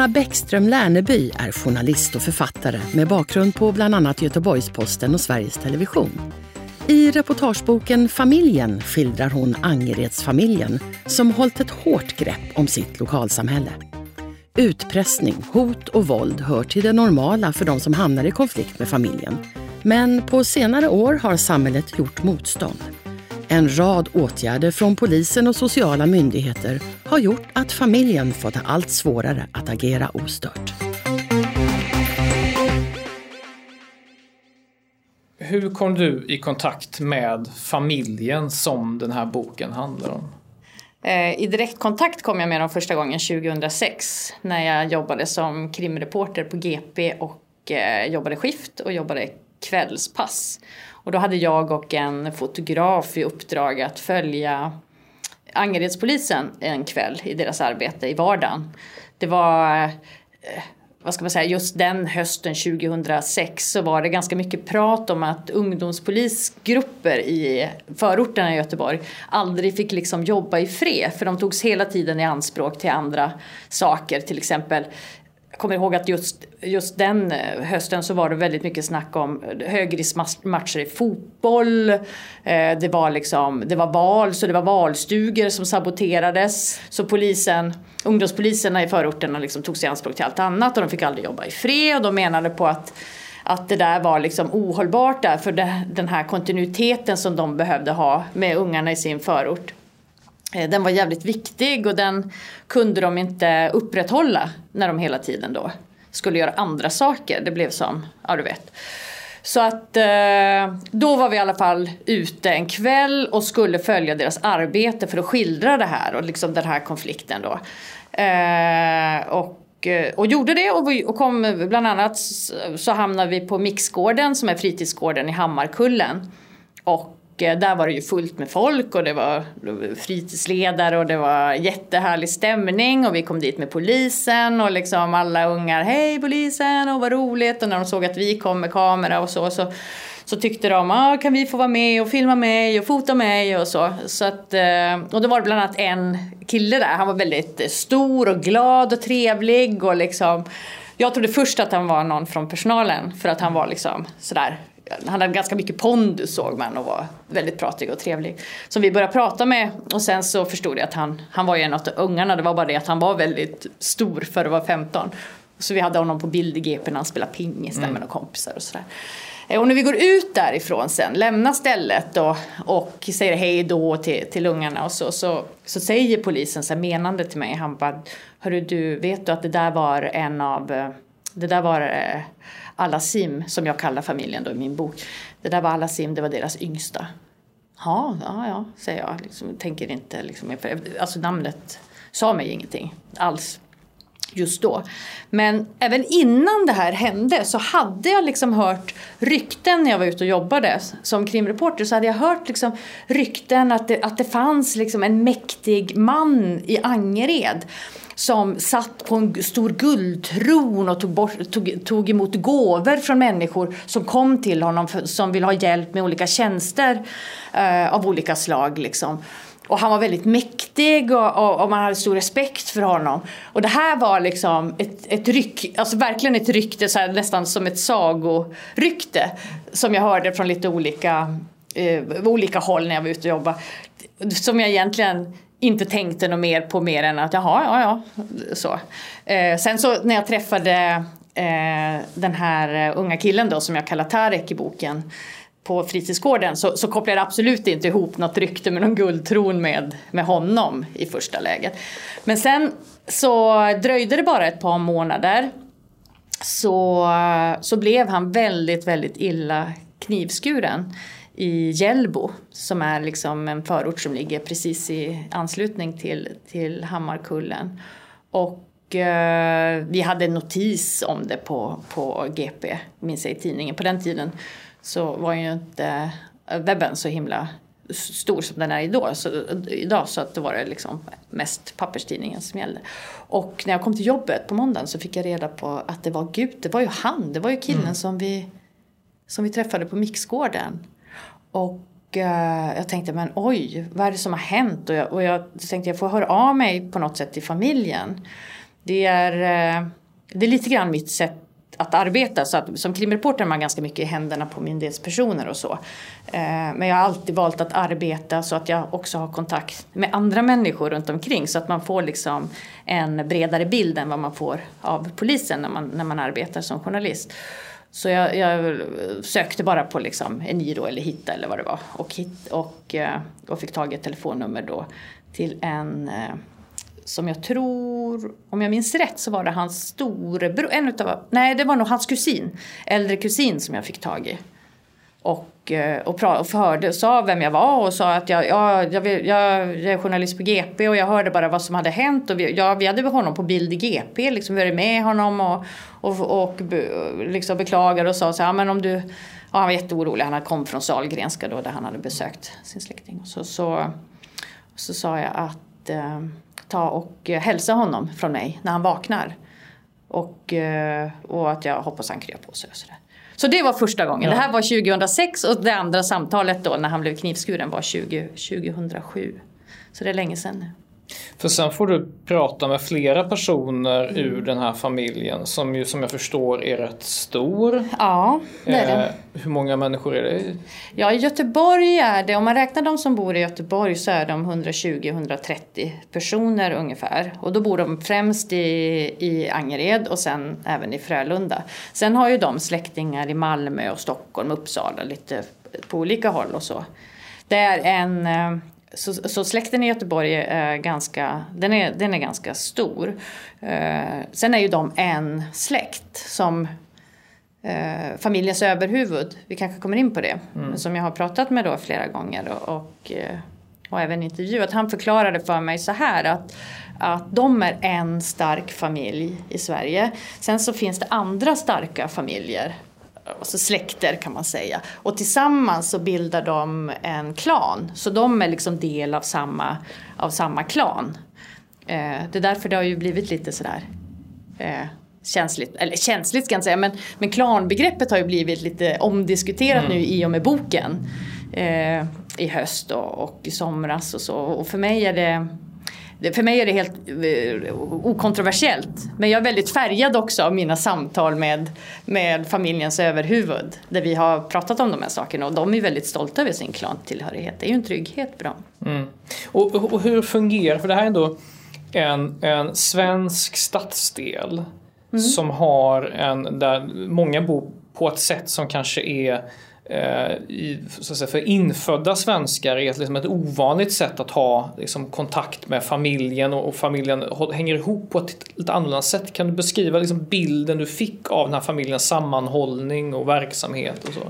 Anna Bäckström Lärneby är journalist och författare med bakgrund på bland annat Göteborgs-Posten och Sveriges Television. I reportageboken Familjen skildrar hon Angeredsfamiljen som hållit ett hårt grepp om sitt lokalsamhälle. Utpressning, hot och våld hör till det normala för de som hamnar i konflikt med familjen. Men på senare år har samhället gjort motstånd. En rad åtgärder från polisen och sociala myndigheter har gjort att familjen fått det allt svårare att agera ostört. Hur kom du i kontakt med familjen som den här boken handlar om? Eh, I direktkontakt kom jag med dem första gången 2006 när jag jobbade som krimreporter på GP och eh, jobbade skift och jobbade kvällspass. Och då hade jag och en fotograf i uppdrag att följa Angeredspolisen en kväll i deras arbete i vardagen. Det var, eh, vad ska man säga, just den hösten 2006 så var det ganska mycket prat om att ungdomspolisgrupper i förorterna i Göteborg aldrig fick liksom jobba i fred för de togs hela tiden i anspråk till andra saker, till exempel kommer ihåg att just, just den eh, hösten så var det väldigt mycket snack om högriskmatcher i fotboll. Eh, det var liksom, det var val, så det var valstugor som saboterades. Så polisen, ungdomspoliserna i förorterna liksom tog sig i anspråk till allt annat och de fick aldrig jobba i fred och de menade på att att det där var liksom ohållbart där för den här kontinuiteten som de behövde ha med ungarna i sin förort. Eh, den var jävligt viktig och den kunde de inte upprätthålla när de hela tiden då skulle göra andra saker. Det blev som, ja du vet. Så att eh, då var vi i alla fall ute en kväll och skulle följa deras arbete för att skildra det här och liksom den här konflikten då. Eh, och, och gjorde det och, vi, och kom bland annat så hamnade vi på Mixgården som är fritidsgården i Hammarkullen. Och där var det ju fullt med folk och det var fritidsledare och det var jättehärlig stämning och vi kom dit med polisen och liksom alla ungar hej polisen! och vad roligt. Och när de såg att vi kom med kamera och så så, så tyckte de ah, kan vi få vara med och filma mig och fota mig? och så. så att, eh, och då var det bland annat en kille där, han var väldigt stor och glad och trevlig och liksom jag trodde först att han var någon från personalen för att han var liksom sådär han hade ganska mycket pondus såg man och var väldigt pratig och trevlig. Som vi började prata med och sen så förstod jag att han, han var ju en av ungarna. Det var bara det att han var väldigt stor för att vara 15. Så vi hade honom på bild i GP när han spelade pingis mm. med några kompisar och sådär. Eh, och när vi går ut därifrån sen, lämnar stället och, och säger hej då till, till ungarna och så, så, så säger polisen så här menande till mig, han bara, hörru du, vet du att det där var en av, eh, det där var eh, Alasim, som jag kallar familjen då i min bok. Det där var Alasim, det var deras yngsta. Ja, ja, ja, säger jag. Liksom, tänker inte liksom, alltså namnet sa mig ingenting alls just då. Men även innan det här hände så hade jag liksom hört rykten när jag var ute och jobbade som krimreporter så hade jag hört liksom rykten att det, att det fanns liksom en mäktig man i Angered som satt på en stor guldtron och tog, bort, tog, tog emot gåvor från människor som kom till honom för, som vill ha hjälp med olika tjänster eh, av olika slag. Liksom. Och han var väldigt mäktig och, och, och, man hade stor respekt för honom. Och det här var liksom ett, ett ryck, alltså verkligen ett rykte, så här, nästan som ett sagorykte. Som jag hörde från lite olika, eh, olika håll när jag var ute och jobbade. Som jag egentligen inte tänkte något mer på mer än att jaha, ja, ja, så. Eh, sen så när jag träffade eh, den här eh, unga killen då som jag kallar Tarek i boken på fritidsgården så, så kopplade jag absolut inte ihop något rykte med någon guldtron med, med honom i första läget. Men sen så dröjde det bara ett par månader så, så blev han väldigt, väldigt illa knivskuren i Hjällbo som är liksom en förort som ligger precis i anslutning till, till Hammarkullen. Och eh, vi hade en notis om det på, på GP, minns jag i tidningen. På den tiden så var ju inte webben så himla stor som den är idag. Så, idag så att det var det liksom mest papperstidningen som gällde. Och när jag kom till jobbet på måndagen så fick jag reda på att det var Gud, det var ju han, det var ju killen mm. som, vi, som vi träffade på Mixgården. Och eh, jag tänkte, men oj, vad är det som har hänt? Och jag, och jag tänkte, jag får höra av mig på något sätt till familjen. Det är, eh, det är lite grann mitt sätt att arbeta. Så att, som krimreporter är man ganska mycket i händerna på myndighetspersoner och så. Eh, men jag har alltid valt att arbeta så att jag också har kontakt med andra människor runt omkring. Så att man får liksom en bredare bild än vad man får av polisen när man, när man arbetar som journalist. Så jag, jag sökte bara på liksom Eniro eller Hitta eller vad det var och, hit, och, eh, och fick tag i ett telefonnummer då till en eh, som jag tror, om jag minns rätt så var det hans storebror, en utav, nej det var nog hans kusin, äldre kusin som jag fick tag i. Och, eh, och, och förhörde, sa vem jag var och sa att jag, jag, vill, jag, jag är journalist på GP och jag hörde bara vad som hade hänt. Och vi, ja, vi hade honom på bild i GP, liksom, vi hade med honom och, och, och liksom beklagade och sa så här, men om du... Ja, han var jätteorolig, han kom från Salgrenska då där han hade besökt sin släkting. Så, så, så sa jag att eh, ta och hälsa honom från mig när han vaknar. Och, eh, och att jag hoppas han kryar på sig och sådär. Så det var första gången. Ja. Det här var 2006 och det andra samtalet då när han blev knivskuren var 20, 2007. Så det är länge sedan nu. För sen får du prata med flera personer mm. ur den här familjen som ju som jag förstår är rätt stor. Ja, det är det. Eh, hur många människor är det? Ja, i Göteborg är det, om man räknar de som bor i Göteborg så är de 120-130 personer ungefär. Och då bor de främst i, i Angered och sen även i Frölunda. Sen har ju de släktingar i Malmö och Stockholm, Uppsala, lite på olika håll och så. Det är en eh, så, så, släkten i Göteborg är ganska, den är, den är ganska stor. Eh, sen är ju de en släkt som eh, familjens överhuvud, vi kanske kommer in på det, mm. som jag har pratat med då flera gånger och, och, eh, och även intervjuat. Han förklarade för mig så här att att de är en stark familj i Sverige. Sen så finns det andra starka familjer alltså släkter kan man säga. Och tillsammans så bildar de en klan. Så de är liksom del av samma, av samma klan. Eh, det är därför det har ju blivit lite sådär eh, känsligt, eller känsligt ska jag säga, men, men klanbegreppet har ju blivit lite omdiskuterat mm. nu i och med boken. Eh, I höst och, och i somras och så. Och för mig är det för mig är det helt eh, okontroversiellt. Men jag är väldigt färgad också av mina samtal med, med familjens överhuvud. Där vi har pratat om de här sakerna och de är väldigt stolta över sin klantillhörighet. Det är ju en trygghet för dem. Mm. Och, och, och, hur fungerar, för det här är ändå en, en svensk stadsdel mm. som har en, där många bor på ett sätt som kanske är Eh, i, så att säga, för infödda svenskar är liksom ett ovanligt sätt att ha liksom, kontakt med familjen och, och, familjen hänger ihop på ett lite annorlunda sätt. Kan du beskriva liksom, bilden du fick av den här familjens sammanhållning och verksamhet och så?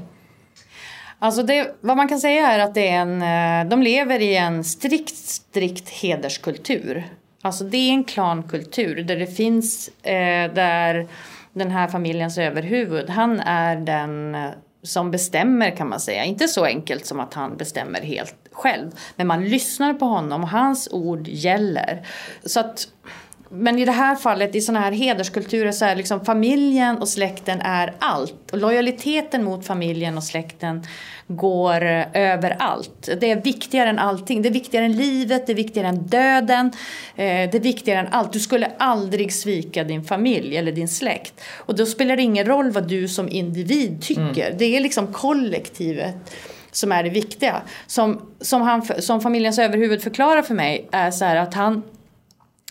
Alltså det, vad man kan säga är att det är en, eh, de lever i en strikt, strikt hederskultur. Alltså det är en klankultur där det finns, eh, där den här familjens överhuvud, han är den eh, som bestämmer kan man säga. Inte så enkelt som att han bestämmer helt själv. Men man lyssnar på honom och hans ord gäller. Så att, men i det här fallet, i sådana här hederskulturer så är liksom familjen och släkten är allt. Och lojaliteten mot familjen och släkten går över allt. Det är viktigare än allting. Det är viktigare än livet, det är viktigare än döden. Eh, det är viktigare än allt. Du skulle aldrig svika din familj eller din släkt. Och då spelar det ingen roll vad du som individ tycker. Mm. Det är liksom kollektivet som är det viktiga. Som, som, han, som familjens överhuvud förklarar för mig är så här att han,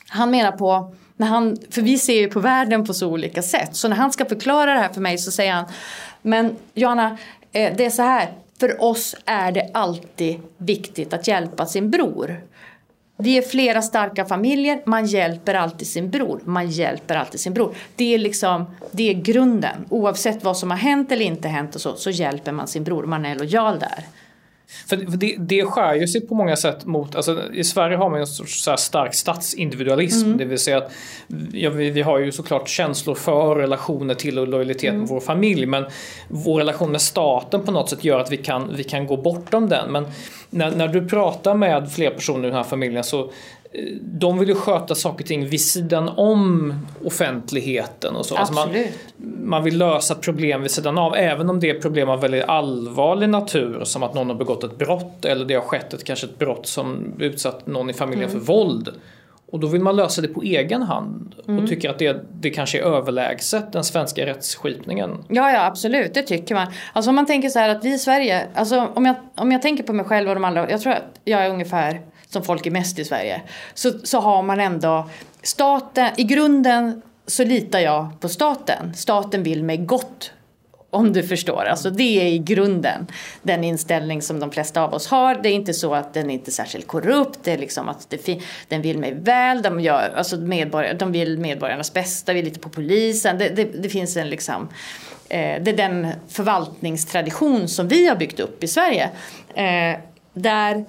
han menar på när han, för vi ser ju på världen på så olika sätt. Så när han ska förklara det här för mig så säger han Men Johanna, eh, det är så här. För oss är det alltid viktigt att hjälpa sin bror. Vi är flera starka familjer, man hjälper alltid sin bror. Man hjälper alltid sin bror. Det är liksom, det är grunden. Oavsett vad som har hänt eller inte hänt och så, så hjälper man sin bror. Man är lojal där. För det, det skär ju sig på många sätt mot, alltså i Sverige har man en sorts så stark statsindividualism. Mm. Det vill säga att ja, vi, vi, har ju såklart känslor för relationer till och lojalitet mm. med vår familj. Men vår relation med staten på något sätt gör att vi kan, vi kan gå bortom den. Men när, när du pratar med fler personer i den här familjen så de vill ju sköta saker och ting vid sidan om offentligheten och så. Alltså man, man, vill lösa problem vid sidan av, även om det är problem av väldigt allvarlig natur, som att någon har begått ett brott eller det har skett ett, kanske ett brott som utsatt någon i familjen mm. för våld. Och då vill man lösa det på egen hand mm. och tycker att det, det kanske är överlägset den svenska rättsskipningen. Ja, ja absolut, det tycker man. Alltså om man tänker så här att vi i Sverige, alltså om jag, om jag tänker på mig själv och de andra, jag tror att jag är ungefär som folk är mest i Sverige, så, så har man ändå staten, i grunden så litar jag på staten. Staten vill mig gott om du förstår. Alltså det är i grunden den inställning som de flesta av oss har. Det är inte så att den är inte är särskilt korrupt. Det är liksom att det den vill mig väl. De, gör, alltså medborgare, de vill medborgarnas bästa. Vi litar på polisen. Det, det, det finns en liksom... Eh, det är den förvaltningstradition som vi har byggt upp i Sverige. Eh, där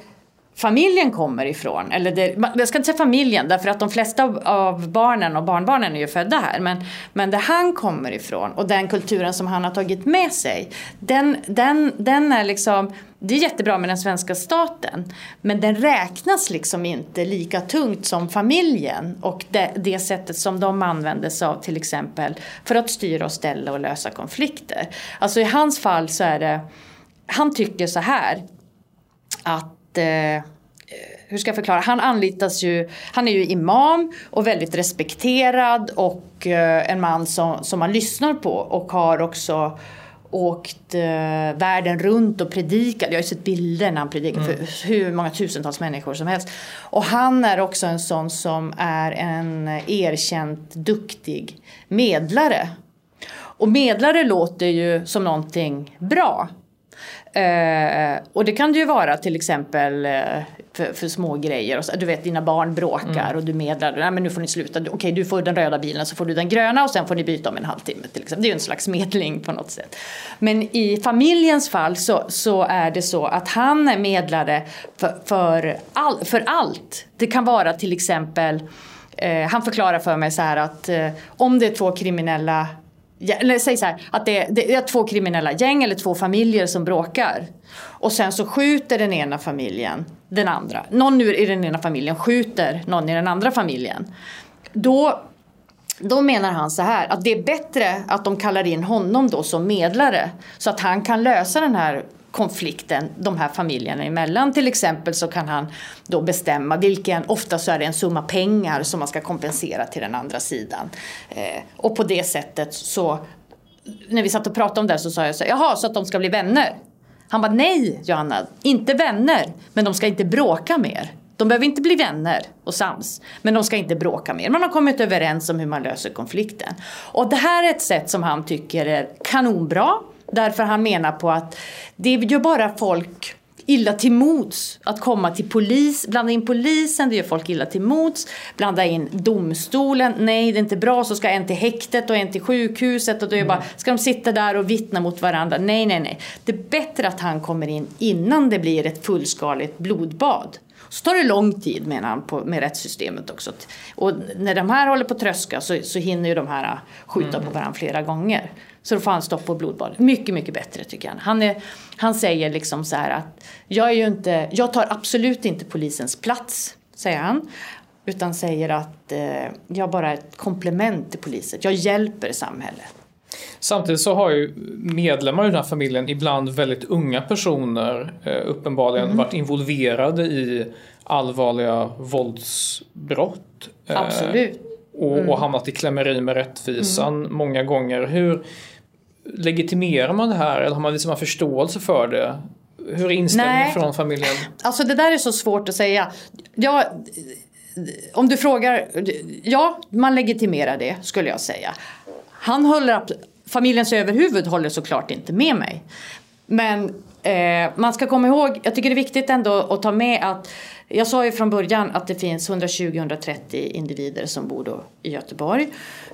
familjen kommer ifrån. Eller det, jag ska inte säga familjen därför att de flesta av barnen och barnbarnen är ju födda här. Men, men där han kommer ifrån och den kulturen som han har tagit med sig. Den, den, den är liksom, det är jättebra med den svenska staten. Men den räknas liksom inte lika tungt som familjen. Och det, det sättet som de använder sig av till exempel för att styra och ställa och lösa konflikter. Alltså i hans fall så är det, han tycker så här att eh, hur ska jag förklara? Han anlitas ju, han är ju imam och väldigt respekterad och eh, en man som, som man lyssnar på och har också åkt eh, världen runt och predikat. Jag har ju sett bilder när han predikar mm. för hur många tusentals människor som helst. Och han är också en sån som är en erkänt duktig medlare. Och medlare låter ju som någonting bra. Eh, och det kan det ju vara till exempel eh, för, för, små grejer. Och så, du vet dina barn bråkar mm. och du medlar. Nej men nu får ni sluta. Okej okay, du får den röda bilen så får du den gröna och sen får ni byta om en halvtimme. Till exempel. Det är ju en slags medling på något sätt. Men i familjens fall så, så är det så att han är medlare för, för, all, för allt. Det kan vara till exempel eh, han förklarar för mig så här att eh, om det är två kriminella eller säg så här, att det, det, är två kriminella gäng eller två familjer som bråkar. Och sen så skjuter den ena familjen den andra. Någon i den ena familjen skjuter någon i den andra familjen. Då, då menar han så här att det är bättre att de kallar in honom då som medlare. Så att han kan lösa den här konflikten de här familjerna emellan. Till exempel så kan han då bestämma vilken, ofta så är det en summa pengar som man ska kompensera till den andra sidan. Eh, och på det sättet så, när vi satt och pratade om det så sa jag så jaha så att de ska bli vänner. Han bara nej Johanna, inte vänner, men de ska inte bråka mer. De behöver inte bli vänner och sams, men de ska inte bråka mer. Man har kommit överens om hur man löser konflikten. Och det här är ett sätt som han tycker är kanonbra Därför han menar på att det gör bara folk illa till mods att komma till polis, blanda in polisen, det gör folk illa till mods. Blanda in domstolen, nej det är inte bra, så ska en till häktet och en till sjukhuset och då är bara, ska de sitta där och vittna mot varandra? Nej, nej, nej. Det är bättre att han kommer in innan det blir ett fullskaligt blodbad. Så tar det lång tid menar han på, med rättssystemet också. Och när de här håller på att tröska så, så hinner ju de här skjuta mm. på varandra flera gånger. Så då får han stopp på blodbad. Mycket, mycket bättre tycker han. Han, är, han säger liksom så här att jag är ju inte, jag tar absolut inte polisens plats, säger han. Utan säger att eh, jag bara är ett komplement till polisen. Jag hjälper samhället. Samtidigt så har ju medlemmar i den här familjen, ibland väldigt unga personer, eh, uppenbarligen mm. varit involverade i allvarliga våldsbrott. Eh, absolut. Och, mm. och hamnat i klämmeri med rättvisan mm. många gånger. Hur, legitimerar man det här eller har man liksom en förståelse för det? Hur är inställningen från familjen? Alltså det där är så svårt att säga. Jag, om du frågar, ja man legitimerar det skulle jag säga. Han håller, familjens överhuvud håller såklart inte med mig. Men eh, man ska komma ihåg, jag tycker det är viktigt ändå att ta med att jag sa ju från början att det finns 120-130 individer som bor då i Göteborg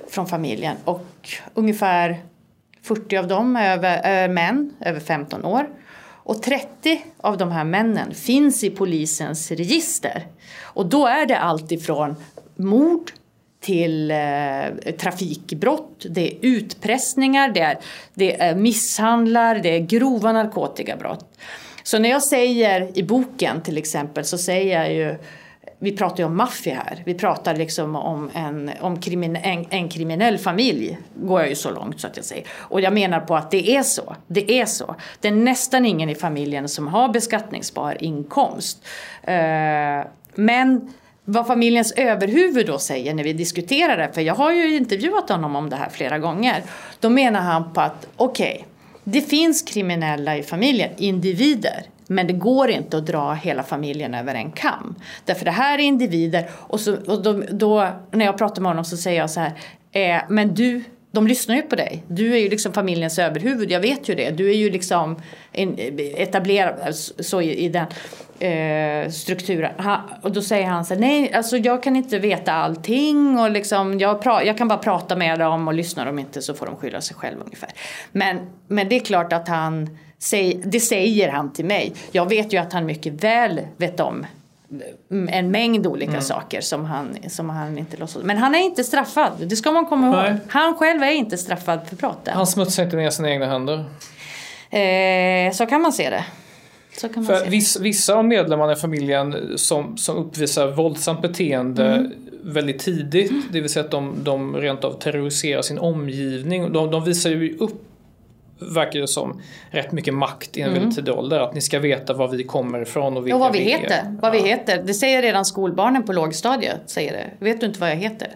från familjen och ungefär 40 av dem är, över, är män över 15 år. Och 30 av de här männen finns i polisens register. Och då är det allt ifrån mord till eh, trafikbrott, det är utpressningar, det är, det är misshandlar, det är grova narkotikabrott. Så när jag säger i boken till exempel så säger jag ju vi pratar ju om maffia här. Vi pratar liksom om, en, om krimin, en, en, kriminell familj. Går jag ju så långt så att jag säger. Och jag menar på att det är så. Det är så. Det är nästan ingen i familjen som har beskattningsbar inkomst. Eh, men vad familjens överhuvud då säger när vi diskuterar det, för jag har ju intervjuat honom om det här flera gånger. Då menar han på att okej, okay, det finns kriminella i familjen, individer. Men det går inte att dra hela familjen över en kam. Därför det här är individer och, så, och då, då, när jag pratar med honom så säger jag så här, eh, men du de lyssnar ju på dig. Du är ju liksom familjens överhuvud, jag vet ju det. Du är ju liksom etablerad alltså, så i, i den eh, strukturen. Han, och då säger han så här, nej, alltså jag kan inte veta allting och liksom, jag, pra, jag kan bara prata med dem och lyssnar de inte så får de skylla sig själva ungefär. Men, men det är klart att han, säg, det säger han till mig. Jag vet ju att han mycket väl vet om en mängd olika mm. saker som han, som han inte låtsas Men han är inte straffad, det ska man komma ihåg. Nej. Han själv är inte straffad för brottet. Han smutsar inte ner sina egna händer. Eh, så kan man se det. Så kan man för viss, vissa av medlemmarna i familjen som, som uppvisar våldsamt beteende mm. väldigt tidigt, mm. det vill säga att de, de rent av terroriserar sin omgivning. De, de visar ju upp verkar det som rätt mycket makt i en mm. väldigt tidig ålder. Att ni ska veta var vi kommer ifrån och vilka och vad vi, vi heter. Är. Vad vi heter. Det säger redan skolbarnen på lågstadiet. Säger det. Vet du inte vad jag heter?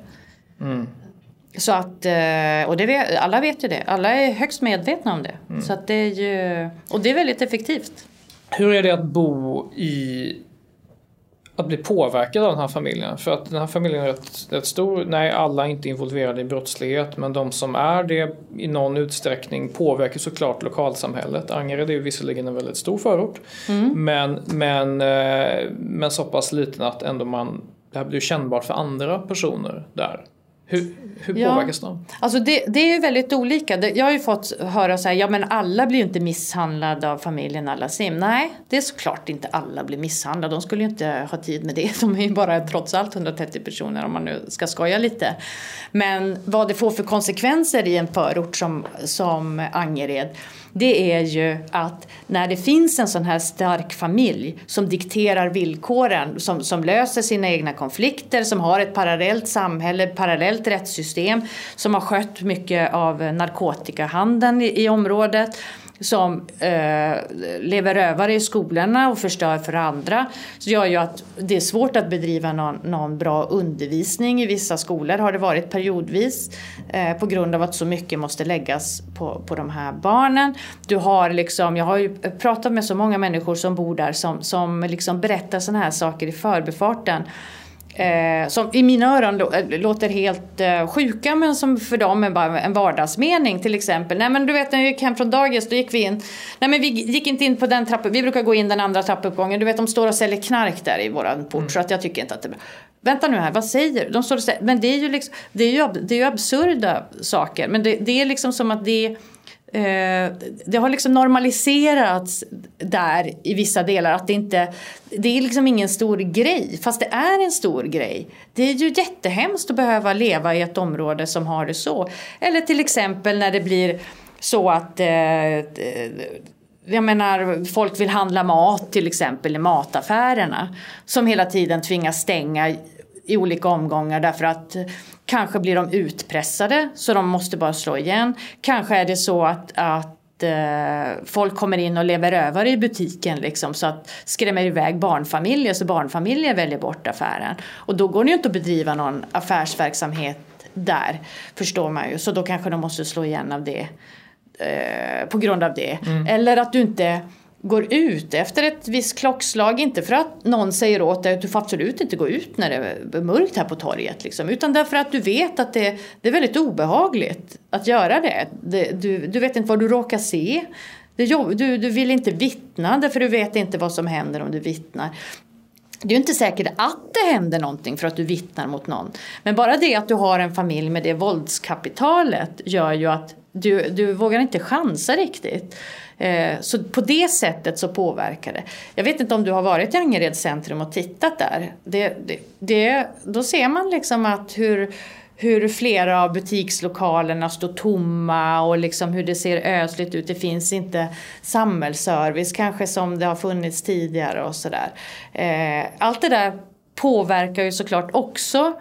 Mm. Så att, eh, och det vet, alla vet ju det. Alla är högst medvetna om det. Mm. Så att det är ju, och det är väldigt effektivt. Hur är det att bo i att bli påverkad av den här familjen. För att den här familjen är rätt, rätt stor. Nej, alla är inte involverade i brottslighet men de som är det i någon utsträckning påverkar såklart lokalsamhället. Angered är ju visserligen en väldigt stor förort mm. men, men, eh, men så pass liten att ändå man, det här blir kännbart för andra personer där. Hur, hur påverkas ja. de? Alltså det, det är väldigt olika. Jag har ju fått höra så här, ja men alla blir ju inte misshandlade av familjen alla sim. Nej, det är såklart inte alla blir misshandlade. De skulle ju inte ha tid med det. De är ju bara trots allt 130 personer om man nu ska skoja lite. Men vad det får för konsekvenser i en förort som, som Angered det är ju att när det finns en sån här stark familj som dikterar villkoren, som, som löser sina egna konflikter, som har ett parallellt samhälle, parallellt rättssystem, som har skött mycket av narkotikahandeln i, i området, som eh, lever rövare i skolorna och förstör för andra så gör ju att det är svårt att bedriva någon, någon bra undervisning i vissa skolor har det varit periodvis eh, på grund av att så mycket måste läggas på, på de här barnen. Du har liksom, jag har ju pratat med så många människor som bor där som, som liksom berättar sådana här saker i förbifarten Eh, som i mina öron eh, låter helt eh, sjuka men som för dem är bara en vardagsmening. Till exempel, nej men du vet när vi gick hem från dagis då gick vi in, nej men vi gick inte in på den trappan, vi brukar gå in den andra trappuppgången. Du vet de står och säljer knark där i våran port mm. så att jag tycker inte att det är bra. Vänta nu här, vad säger du? De står och säger, men det är ju liksom, det är ju, det är ju absurda saker. Men det, det är liksom som att det Eh, det har liksom normaliserats där i vissa delar att det inte det är liksom ingen stor grej fast det är en stor grej. Det är ju jättehemskt att behöva leva i ett område som har det så. Eller till exempel när det blir så att eh, eh jag menar, folk vill handla mat till exempel i mataffärerna som hela tiden tvingas stänga i olika omgångar därför att kanske blir de utpressade så de måste bara slå igen. Kanske är det så att, att eh, folk kommer in och lever över i butiken liksom, så att skrämmer iväg barnfamiljer så barnfamiljer väljer bort affären. Och då går det ju inte att bedriva någon affärsverksamhet där förstår man ju. Så då kanske de måste slå igen av det. Eh, på grund av det. Mm. Eller att du inte går ut efter ett visst klockslag. Inte för att någon säger åt dig att du får absolut inte gå ut när det är mörkt här på torget. Liksom, utan därför att du vet att det, det är väldigt obehagligt att göra det. det du, du vet inte vad du råkar se. Det, du, du vill inte vittna därför du vet inte vad som händer om du vittnar. Det är ju inte säkert att det händer någonting för att du vittnar mot någon. Men bara det att du har en familj med det våldskapitalet gör ju att du, du vågar inte chansa riktigt. Eh, så på det sättet så påverkar det. Jag vet inte om du har varit i Angereds centrum och tittat där. Det, det, det, då ser man liksom att hur hur flera av butikslokalerna står tomma och liksom hur det ser ödsligt ut. Det finns inte samhällsservice kanske som det har funnits tidigare och sådär. Eh, allt det där påverkar ju såklart också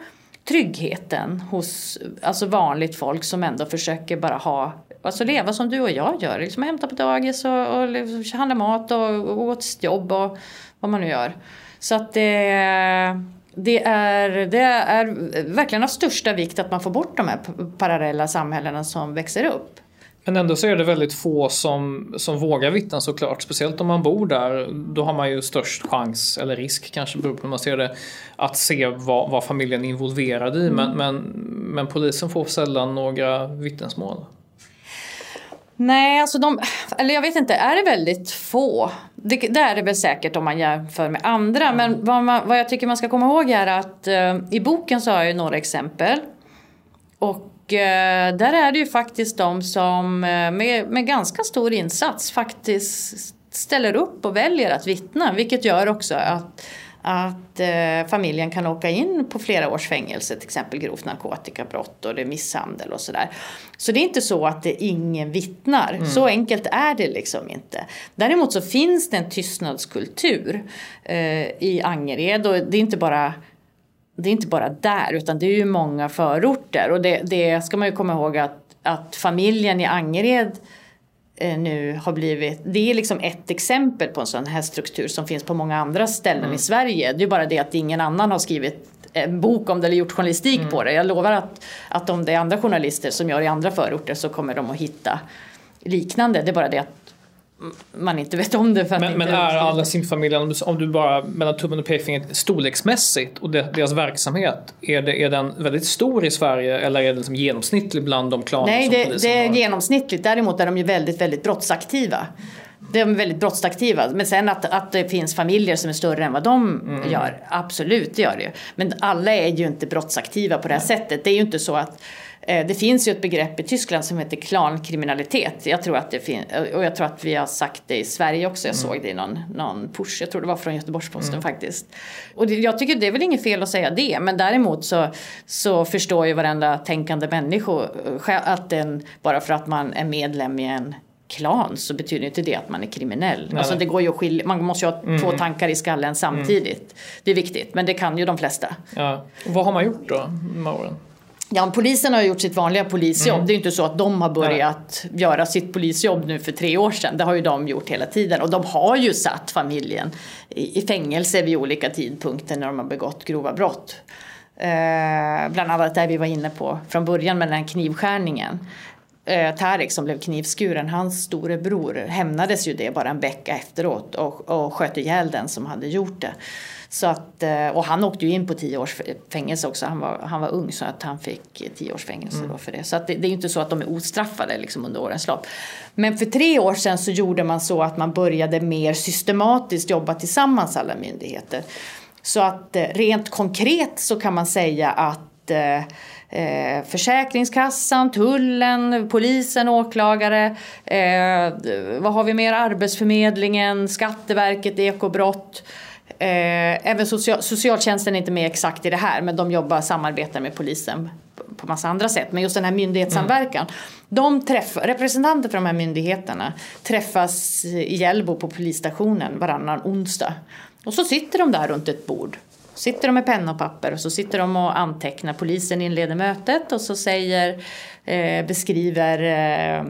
tryggheten hos alltså vanligt folk som ändå försöker bara ha Alltså leva som du och jag gör, liksom hämta på dagis och, och liksom handla mat och, och gå till sitt jobb och vad man nu gör. Så att det det är, det är verkligen av största vikt att man får bort de här parallella samhällena som växer upp. Men ändå så är det väldigt få som, som vågar vittna såklart. Speciellt om man bor där. Då har man ju störst chans, eller risk kanske beror på hur man ser det, att se vad, vad familjen är involverad i. Mm. Men, men, men polisen får sällan några vittnesmål. Nej, alltså de, eller jag vet inte, är det väldigt få? Det, det är det väl säkert om man jämför med andra. Mm. Men vad, man, vad, jag tycker man ska komma ihåg är att eh, i boken så har jag några exempel. Och där är det ju faktiskt de som eh, med, med ganska stor insats faktiskt ställer upp och väljer att vittna. Vilket gör också att att eh, familjen kan åka in på flera års fängelse, till exempel grovt narkotikabrott och det är misshandel och sådär. Så det är inte så att det ingen vittnar. Mm. Så enkelt är det liksom inte. Däremot så finns det en tystnadskultur eh, i Angered och det är inte bara det är inte bara där utan det är ju många förorter och det, det ska man ju komma ihåg att, att familjen i Angered Eh, nu har blivit, det är liksom ett exempel på en sån här struktur som finns på många andra ställen mm. i Sverige. Det är bara det att ingen annan har skrivit en bok om det eller gjort journalistik mm. på det. Jag lovar att, att om det är andra journalister som gör i andra förorter så kommer de att hitta liknande. Det är bara det att man inte vet om det. För men, att men är alla simfamiljen, om du, om du bara mellan tummen och pekfingret, storleksmässigt och deras verksamhet, är, det, är den väldigt stor i Sverige eller är den liksom genomsnittlig bland de klaner Nej, som det, det är har? genomsnittligt. Däremot är de ju väldigt, väldigt brottsaktiva. De är väldigt brottsaktiva. Men sen att, att det finns familjer som är större än vad de mm. gör, absolut det gör det ju. Men alla är ju inte brottsaktiva på det här sättet. Det är ju inte så att det finns ju ett begrepp i Tyskland som heter klankriminalitet. Jag tror att det finns, och jag tror att vi har sagt det i Sverige också. Jag såg det i någon, någon push, jag tror det var från Göteborgs-Posten mm. faktiskt. Och det, jag tycker det är väl inget fel att säga det. Men däremot så, så förstår ju varenda tänkande människa att den, bara för att man är medlem i en klan så betyder inte det att man är kriminell. Nej, alltså det går ju att skilja, man måste ju ha mm. två tankar i skallen samtidigt. Mm. Det är viktigt, men det kan ju de flesta. Ja. Och vad har man gjort då med åren? Ja, polisen har gjort sitt vanliga polisjobb. Mm. Det är inte så att de har börjat Nej. göra sitt polisjobb nu för tre år sedan. Det har ju de gjort hela tiden. Och de har ju satt familjen i, fängelse vid olika tidpunkter när de har begått grova brott. Eh, bland annat det vi var inne på från början med den här knivskärningen. Eh, Tarek som blev knivskuren, hans storebror hämnades ju det bara en vecka efteråt och, och sköt ihjäl den som hade gjort det. Så att, eh, och han åkte ju in på tio års fängelse också. Han var, han var ung så att han fick tio års fängelse mm. då för det. Så att det, det är ju inte så att de är ostraffade liksom under årens lopp. Men för tre år sedan så gjorde man så att man började mer systematiskt jobba tillsammans alla myndigheter. Så att eh, rent konkret så kan man säga att eh, eh, Försäkringskassan, tullen, polisen, åklagare, eh, vad har vi mer? Arbetsförmedlingen, Skatteverket, ekobrott. Eh, även social, socialtjänsten är inte med exakt i det här men de jobbar samarbetar med polisen på massa andra sätt. Men just den här myndighetssamverkan. Mm. De träff, representanter för de här myndigheterna träffas i Hjällbo på polisstationen varannan onsdag. Och så sitter de där runt ett bord. Sitter de med penna och papper och så sitter de och antecknar. Polisen inleder mötet och så säger, eh, beskriver eh,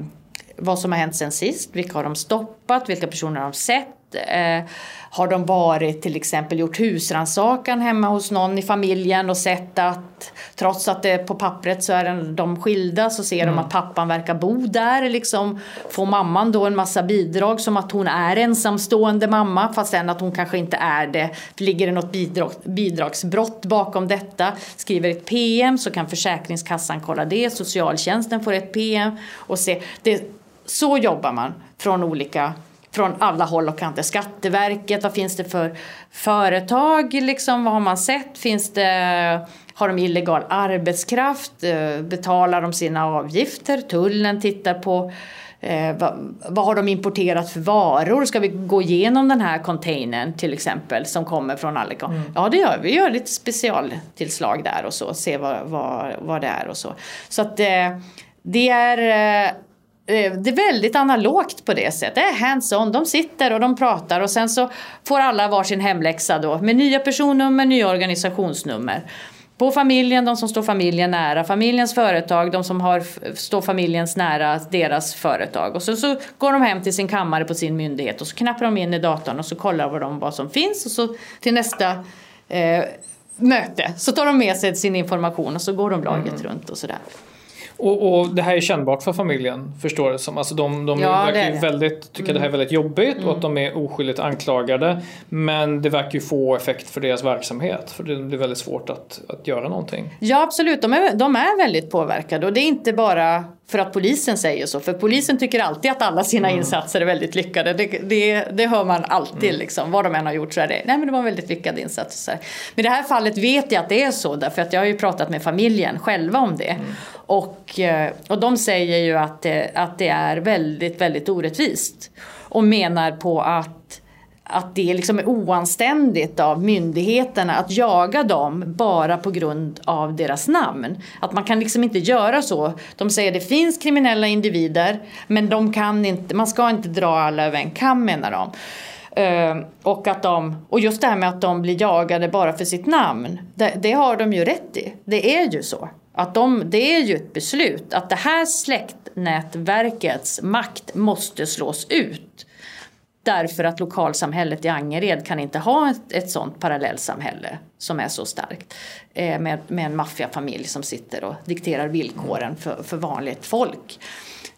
vad som har hänt sen sist. Vilka har de stoppat? Vilka personer har de sett? Eh, har de varit till exempel gjort husrannsakan hemma hos någon i familjen och sett att trots att det på pappret så är de skilda så ser mm. de att pappan verkar bo där. Liksom får mamman då en massa bidrag som att hon är ensamstående mamma fast sen att hon kanske inte är det. Ligger det något bidrag, bidragsbrott bakom detta? Skriver ett PM så kan Försäkringskassan kolla det. Socialtjänsten får ett PM och se. Det, så jobbar man från olika från alla håll och kanter. Skatteverket, vad finns det för företag? Liksom, vad har man sett? Finns det, har de illegal arbetskraft? Eh, betalar de sina avgifter? Tullen tittar på Eh, vad, vad, har de importerat för varor? Ska vi gå igenom den här containern till exempel som kommer från Allica? Mm. Ja det gör vi, vi gör lite specialtillslag där och så, se vad, vad, vad det är och så. Så att eh, det är Eh, det är väldigt analogt på det sättet. Det är hands-on. De sitter och de pratar och sen så får alla varsin hemläxa då med nya personnummer, nya organisationsnummer. På familjen, de som står familjen nära, familjens företag, de som har, står familjens nära, deras företag. Och så, så går de hem till sin kammare på sin myndighet och så knappar de in i datorn och så kollar de vad som finns och så till nästa eh, möte så tar de med sig sin information och så går de laget mm. runt och sådär. Och, och, det här är kännbart för familjen förstår det som. Alltså de de ja, verkar ju väldigt, tycka mm. det här är väldigt jobbigt mm. och att de är oskyldigt anklagade. Men det verkar ju få effekt för deras verksamhet. För det blir väldigt svårt att, att göra någonting. Ja absolut, de är, de är väldigt påverkade. Och det är inte bara för att polisen säger så. För polisen tycker alltid att alla sina mm. insatser är väldigt lyckade. Det, det, det hör man alltid mm. liksom. Vad de än har gjort så är det, nej men det var en väldigt lyckad insats. Men i det här fallet vet jag att det är så. Därför att jag har ju pratat med familjen själva om det. Mm. Och, eh, och de säger ju att det, att det är väldigt, väldigt orättvist. Och menar på att att det liksom är oanständigt av myndigheterna att jaga dem bara på grund av deras namn. Att man kan liksom inte göra så. De säger att det finns kriminella individer men de kan inte, man ska inte dra alla över en kam menar de. Uh, och, att de, och just det här med att de blir jagade bara för sitt namn, det, det har de ju rätt i. Det är ju så. Att de, det är ju ett beslut att det här släktnätverkets makt måste slås ut. Därför att lokalsamhället i Angered kan inte ha ett, ett sånt parallellsamhälle som är så starkt. Eh, med, med en maffiafamilj som sitter och dikterar villkoren för, för vanligt folk.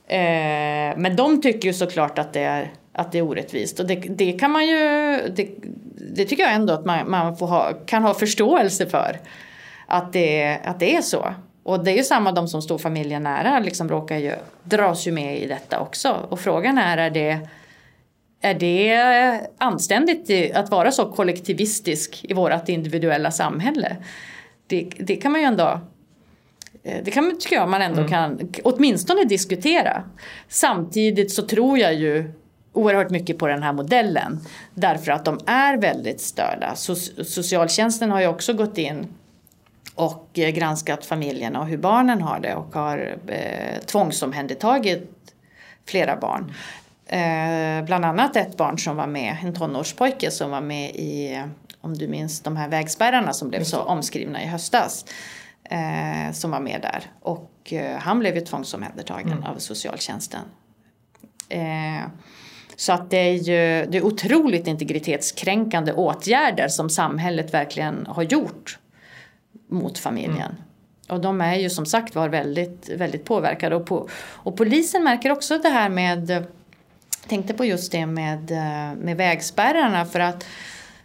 Eh, men de tycker ju såklart att det är, att det är orättvist. Och det, det kan man ju, det, det, tycker jag ändå att man, man får ha, kan ha förståelse för. Att det, att det är så. Och det är ju samma de som står familjen nära liksom råkar ju, dras ju med i detta också. Och frågan är, är det är det anständigt att vara så kollektivistisk i vårt individuella samhälle? Det, det kan man ju ändå eh, det kan, tycker jag man ändå mm. kan åtminstone diskutera. Samtidigt så tror jag ju oerhört mycket på den här modellen. Därför att de är väldigt störda. socialtjänsten har ju också gått in och eh, granskat familjerna och hur barnen har det och har eh, tvångsomhändertagit flera barn. Eh, bland annat ett barn som var med, en tonårspojke som var med i, om du minns de här vägspärrarna som blev så omskrivna i höstas. Eh, som var med där. Och eh, han blev ju tvångsomhändertagen mm. av socialtjänsten. Eh, så att det är ju det är otroligt integritetskränkande åtgärder som samhället verkligen har gjort mot familjen. Mm. Och de är ju som sagt var väldigt, väldigt påverkade. Och, på, och polisen märker också det här med tänkte på just det med, eh, med vägspärrarna för att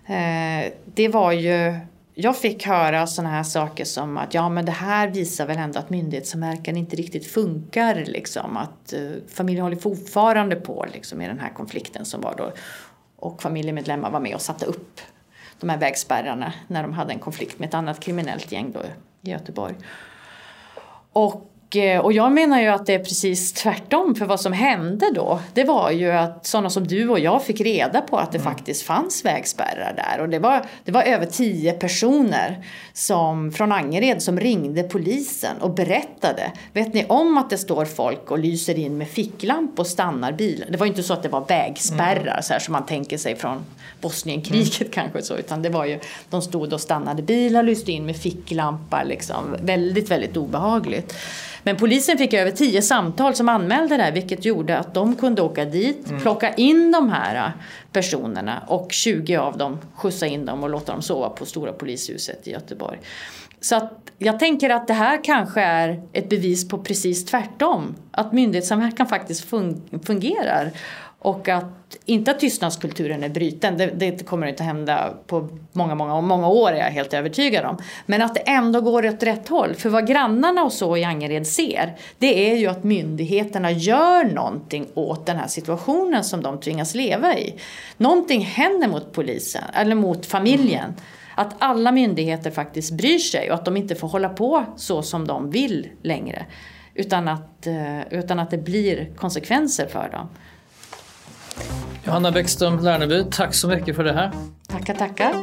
eh, det var ju jag fick höra sådana här saker som att ja men det här visar väl ändå att myndighetssamverkan inte riktigt funkar liksom. Att eh, familjen håller fortfarande på liksom i den här konflikten som var då. Och familjemedlemmar var med och satte upp de här vägspärrarna när de hade en konflikt med ett annat kriminellt gäng då i Göteborg. Och och jag menar ju att det är precis tvärtom för vad som hände då det var ju att sådana som du och jag fick reda på att det mm. faktiskt fanns vägspärrar där och det var, det var över tio personer som, från Angered som ringde polisen och berättade vet ni om att det står folk och lyser in med ficklamp och stannar bilen? Det var ju inte så att det var vägspärrar mm. så här som man tänker sig från Bosnienkriget mm. kanske så utan det var ju de stod och stannade bilar, lyste in med ficklampar liksom väldigt väldigt obehagligt. Men polisen fick över tio samtal som anmälde det här vilket gjorde att de kunde åka dit, mm. plocka in de här personerna och 20 av dem skjutsa in dem och låta dem sova på Stora polishuset i Göteborg. Så att jag tänker att det här kanske är ett bevis på precis tvärtom. Att myndighetssamverkan faktiskt fungerar. Och att, inte att tystnadskulturen är bruten, det, det, kommer inte hända på många, många, många år är jag helt övertygad om. Men att det ändå går åt rätt håll. För vad grannarna och så i Angered ser, det är ju att myndigheterna gör någonting åt den här situationen som de tvingas leva i. Någonting händer mot polisen, eller mot familjen. Att alla myndigheter faktiskt bryr sig och att de inte får hålla på så som de vill längre. Utan att, eh, utan att det blir konsekvenser för dem. Johanna Bäckström Lärneby, tack så mycket för det här. Tackar, tackar.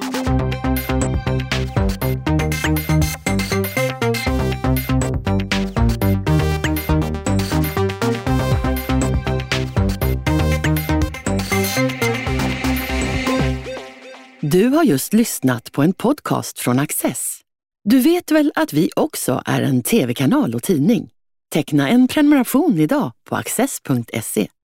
Du har just lyssnat på en podcast från Access. Du vet väl att vi också är en tv-kanal och tidning? Teckna en prenumeration idag på access.se.